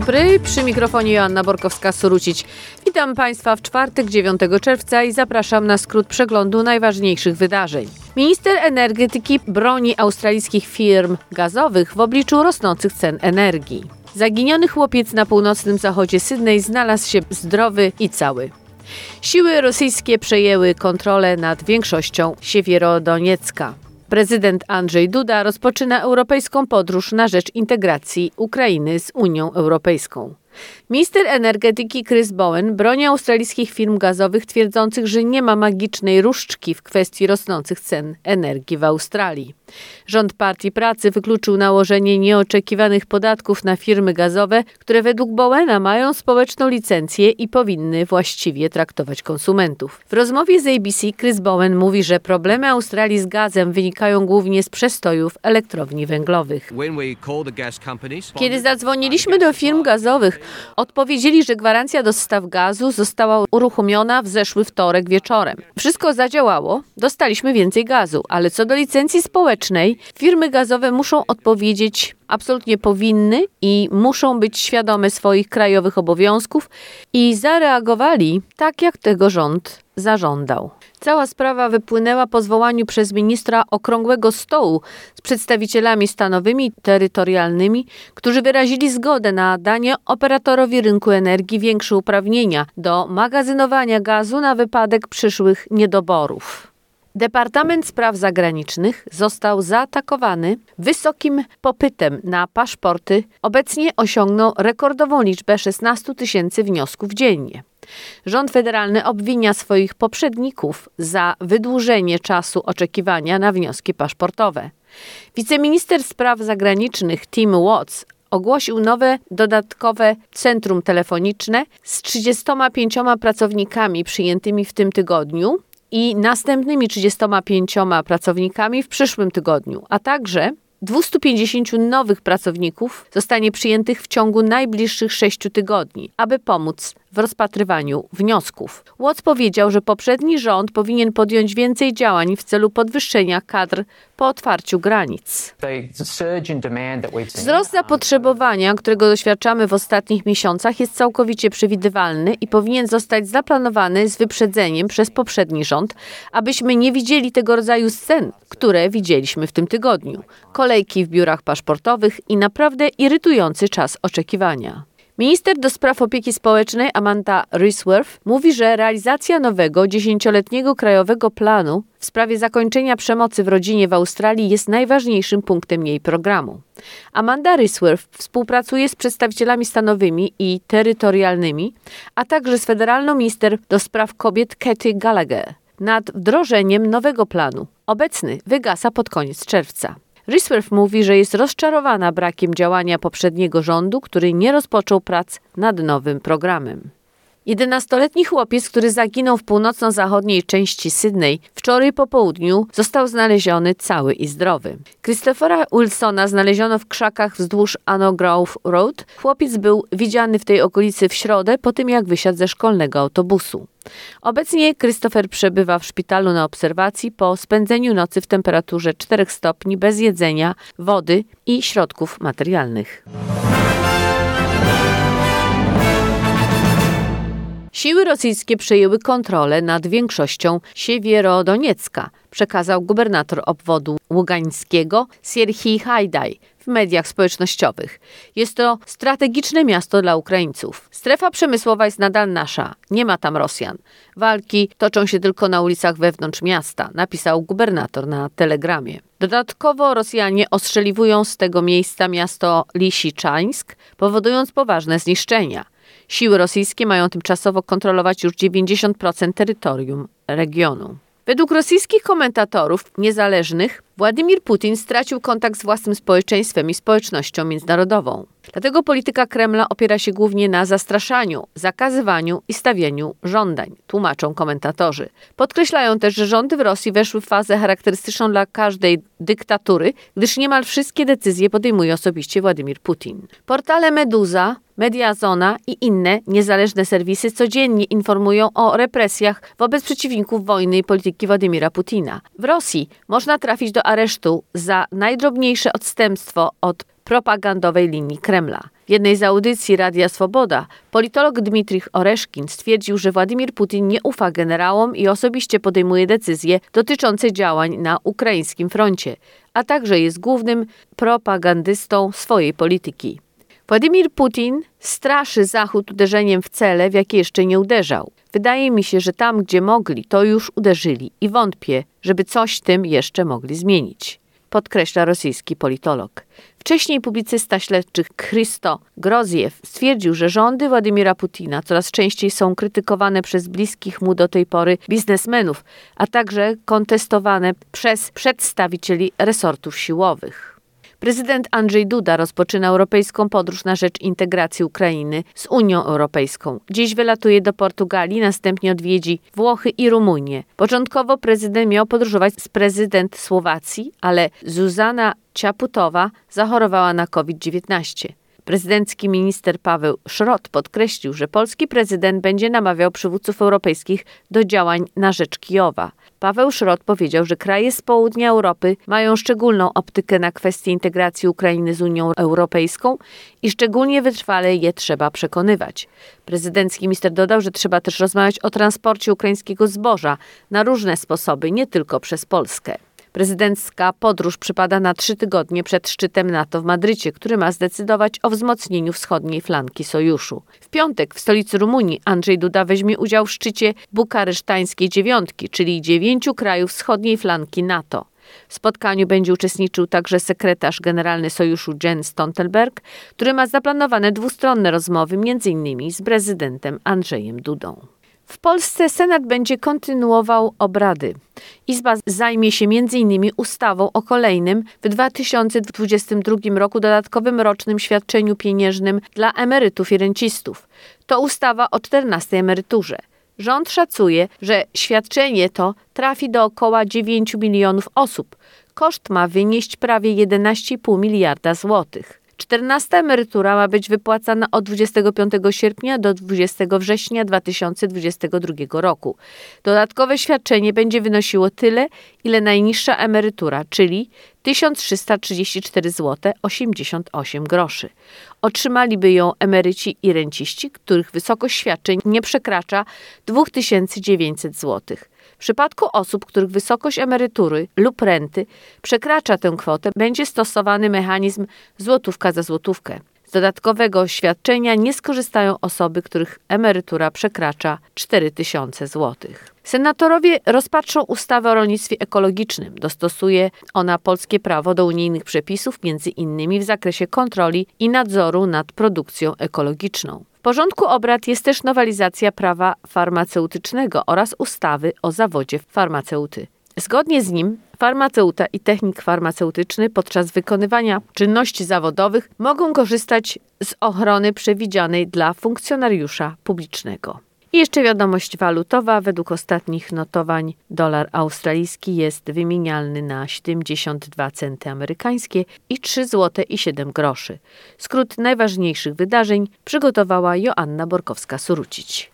Dobry, przy mikrofonie Joanna Borkowska-Surucić. Witam Państwa w czwartek 9 czerwca i zapraszam na skrót przeglądu najważniejszych wydarzeń. Minister energetyki broni australijskich firm gazowych w obliczu rosnących cen energii. Zaginiony chłopiec na północnym zachodzie Sydney znalazł się zdrowy i cały. Siły rosyjskie przejęły kontrolę nad większością Siewierodoniecka. Prezydent Andrzej Duda rozpoczyna europejską podróż na rzecz integracji Ukrainy z Unią Europejską. Minister energetyki Chris Bowen broni australijskich firm gazowych, twierdzących, że nie ma magicznej różdżki w kwestii rosnących cen energii w Australii. Rząd Partii Pracy wykluczył nałożenie nieoczekiwanych podatków na firmy gazowe, które według Bowena mają społeczną licencję i powinny właściwie traktować konsumentów. W rozmowie z ABC Chris Bowen mówi, że problemy Australii z gazem wynikają głównie z przestojów elektrowni węglowych. Kiedy zadzwoniliśmy do firm gazowych, odpowiedzieli, że gwarancja dostaw gazu została uruchomiona w zeszły wtorek wieczorem. Wszystko zadziałało, dostaliśmy więcej gazu, ale co do licencji społecznej, firmy gazowe muszą odpowiedzieć absolutnie powinny i muszą być świadome swoich krajowych obowiązków i zareagowali tak, jak tego rząd zażądał. Cała sprawa wypłynęła po zwołaniu przez ministra okrągłego stołu z przedstawicielami stanowymi terytorialnymi, którzy wyrazili zgodę na danie operatorowi rynku energii większe uprawnienia do magazynowania gazu na wypadek przyszłych niedoborów. Departament Spraw Zagranicznych został zaatakowany wysokim popytem na paszporty. Obecnie osiągnął rekordową liczbę 16 tysięcy wniosków dziennie. Rząd federalny obwinia swoich poprzedników za wydłużenie czasu oczekiwania na wnioski paszportowe. Wiceminister Spraw Zagranicznych Tim Watts ogłosił nowe dodatkowe centrum telefoniczne z 35 pracownikami przyjętymi w tym tygodniu i następnymi 35 pracownikami w przyszłym tygodniu, a także 250 nowych pracowników zostanie przyjętych w ciągu najbliższych sześciu tygodni, aby pomóc w rozpatrywaniu wniosków. Watts powiedział, że poprzedni rząd powinien podjąć więcej działań w celu podwyższenia kadr po otwarciu granic. Wzrost zapotrzebowania, którego doświadczamy w ostatnich miesiącach, jest całkowicie przewidywalny i powinien zostać zaplanowany z wyprzedzeniem przez poprzedni rząd, abyśmy nie widzieli tego rodzaju scen, które widzieliśmy w tym tygodniu. Kolejki w biurach paszportowych i naprawdę irytujący czas oczekiwania. Minister do spraw opieki społecznej Amanda Risworth mówi, że realizacja nowego dziesięcioletniego krajowego planu w sprawie zakończenia przemocy w rodzinie w Australii jest najważniejszym punktem jej programu. Amanda Risworth współpracuje z przedstawicielami stanowymi i terytorialnymi, a także z federalną minister do spraw kobiet Katy Gallagher nad wdrożeniem nowego planu. Obecny wygasa pod koniec czerwca. Risworth mówi, że jest rozczarowana brakiem działania poprzedniego rządu, który nie rozpoczął prac nad nowym programem. 11-letni chłopiec, który zaginął w północno-zachodniej części Sydney, wczoraj po południu został znaleziony cały i zdrowy. Christophera Wilsona znaleziono w krzakach wzdłuż Anno Grove Road. Chłopiec był widziany w tej okolicy w środę po tym, jak wysiadł ze szkolnego autobusu. Obecnie Christopher przebywa w szpitalu na obserwacji po spędzeniu nocy w temperaturze 4 stopni bez jedzenia, wody i środków materialnych. Siły rosyjskie przejęły kontrolę nad większością Siewierodoniecka, przekazał gubernator obwodu ługańskiego Sierhii Hajdaj w mediach społecznościowych. Jest to strategiczne miasto dla Ukraińców. Strefa przemysłowa jest nadal nasza, nie ma tam Rosjan. Walki toczą się tylko na ulicach wewnątrz miasta, napisał gubernator na telegramie. Dodatkowo Rosjanie ostrzeliwują z tego miejsca miasto Lisiczańsk, powodując poważne zniszczenia. Siły rosyjskie mają tymczasowo kontrolować już 90% terytorium regionu. Według rosyjskich komentatorów niezależnych Władimir Putin stracił kontakt z własnym społeczeństwem i społecznością międzynarodową. Dlatego polityka Kremla opiera się głównie na zastraszaniu, zakazywaniu i stawianiu żądań, tłumaczą komentatorzy. Podkreślają też, że rządy w Rosji weszły w fazę charakterystyczną dla każdej dyktatury, gdyż niemal wszystkie decyzje podejmuje osobiście Władimir Putin. Portale Meduza, Mediazona i inne niezależne serwisy codziennie informują o represjach wobec przeciwników wojny i polityki Władimira Putina. W Rosji można trafić do aresztu za najdrobniejsze odstępstwo od propagandowej linii Kremla. W jednej z audycji Radia Swoboda politolog Dmitrich Oreszkin stwierdził, że Władimir Putin nie ufa generałom i osobiście podejmuje decyzje dotyczące działań na ukraińskim froncie, a także jest głównym propagandystą swojej polityki. Władimir Putin straszy Zachód uderzeniem w cele, w jakie jeszcze nie uderzał. Wydaje mi się, że tam, gdzie mogli, to już uderzyli i wątpię, żeby coś tym jeszcze mogli zmienić, podkreśla rosyjski politolog. Wcześniej publicysta śledczy Christo Groziew stwierdził, że rządy Władimira Putina coraz częściej są krytykowane przez bliskich mu do tej pory biznesmenów, a także kontestowane przez przedstawicieli resortów siłowych. Prezydent Andrzej Duda rozpoczyna europejską podróż na rzecz integracji Ukrainy z Unią Europejską. Dziś wylatuje do Portugalii, następnie odwiedzi Włochy i Rumunię. Początkowo prezydent miał podróżować z prezydent Słowacji, ale Zuzana Ciaputowa zachorowała na COVID-19. Prezydencki minister Paweł Szrot podkreślił, że polski prezydent będzie namawiał przywódców europejskich do działań na rzecz Kijowa. Paweł Szrot powiedział, że kraje z południa Europy mają szczególną optykę na kwestię integracji Ukrainy z Unią Europejską i szczególnie wytrwale je trzeba przekonywać. Prezydencki minister dodał, że trzeba też rozmawiać o transporcie ukraińskiego zboża na różne sposoby, nie tylko przez Polskę. Prezydencka podróż przypada na trzy tygodnie przed szczytem NATO w Madrycie, który ma zdecydować o wzmocnieniu wschodniej flanki sojuszu. W piątek w stolicy Rumunii Andrzej Duda weźmie udział w szczycie bukaresztańskiej dziewiątki, czyli dziewięciu krajów wschodniej flanki NATO. W spotkaniu będzie uczestniczył także sekretarz generalny sojuszu Jens Stoltenberg, który ma zaplanowane dwustronne rozmowy m.in. z prezydentem Andrzejem Dudą. W Polsce Senat będzie kontynuował obrady. Izba zajmie się m.in. ustawą o kolejnym w 2022 roku dodatkowym rocznym świadczeniu pieniężnym dla emerytów i rencistów. To ustawa o 14 emeryturze. Rząd szacuje, że świadczenie to trafi do około 9 milionów osób. Koszt ma wynieść prawie 11,5 miliarda złotych. 14 emerytura ma być wypłacana od 25 sierpnia do 20 września 2022 roku. Dodatkowe świadczenie będzie wynosiło tyle, ile najniższa emerytura, czyli 1334 zł 88 groszy. Otrzymaliby ją emeryci i renciści, których wysokość świadczeń nie przekracza 2900 zł. W przypadku osób, których wysokość emerytury lub renty przekracza tę kwotę, będzie stosowany mechanizm złotówka za złotówkę. Z dodatkowego świadczenia nie skorzystają osoby, których emerytura przekracza 4000 zł. Senatorowie rozpatrzą ustawę o rolnictwie ekologicznym. Dostosuje ona polskie prawo do unijnych przepisów, między innymi w zakresie kontroli i nadzoru nad produkcją ekologiczną. Porządku obrad jest też nowelizacja prawa farmaceutycznego oraz ustawy o zawodzie farmaceuty. Zgodnie z nim farmaceuta i technik farmaceutyczny podczas wykonywania czynności zawodowych mogą korzystać z ochrony przewidzianej dla funkcjonariusza publicznego. I jeszcze wiadomość walutowa. Według ostatnich notowań dolar australijski jest wymienialny na 72 centy amerykańskie i 3 zł i 7 groszy. Skrót najważniejszych wydarzeń przygotowała Joanna Borkowska-Surucić.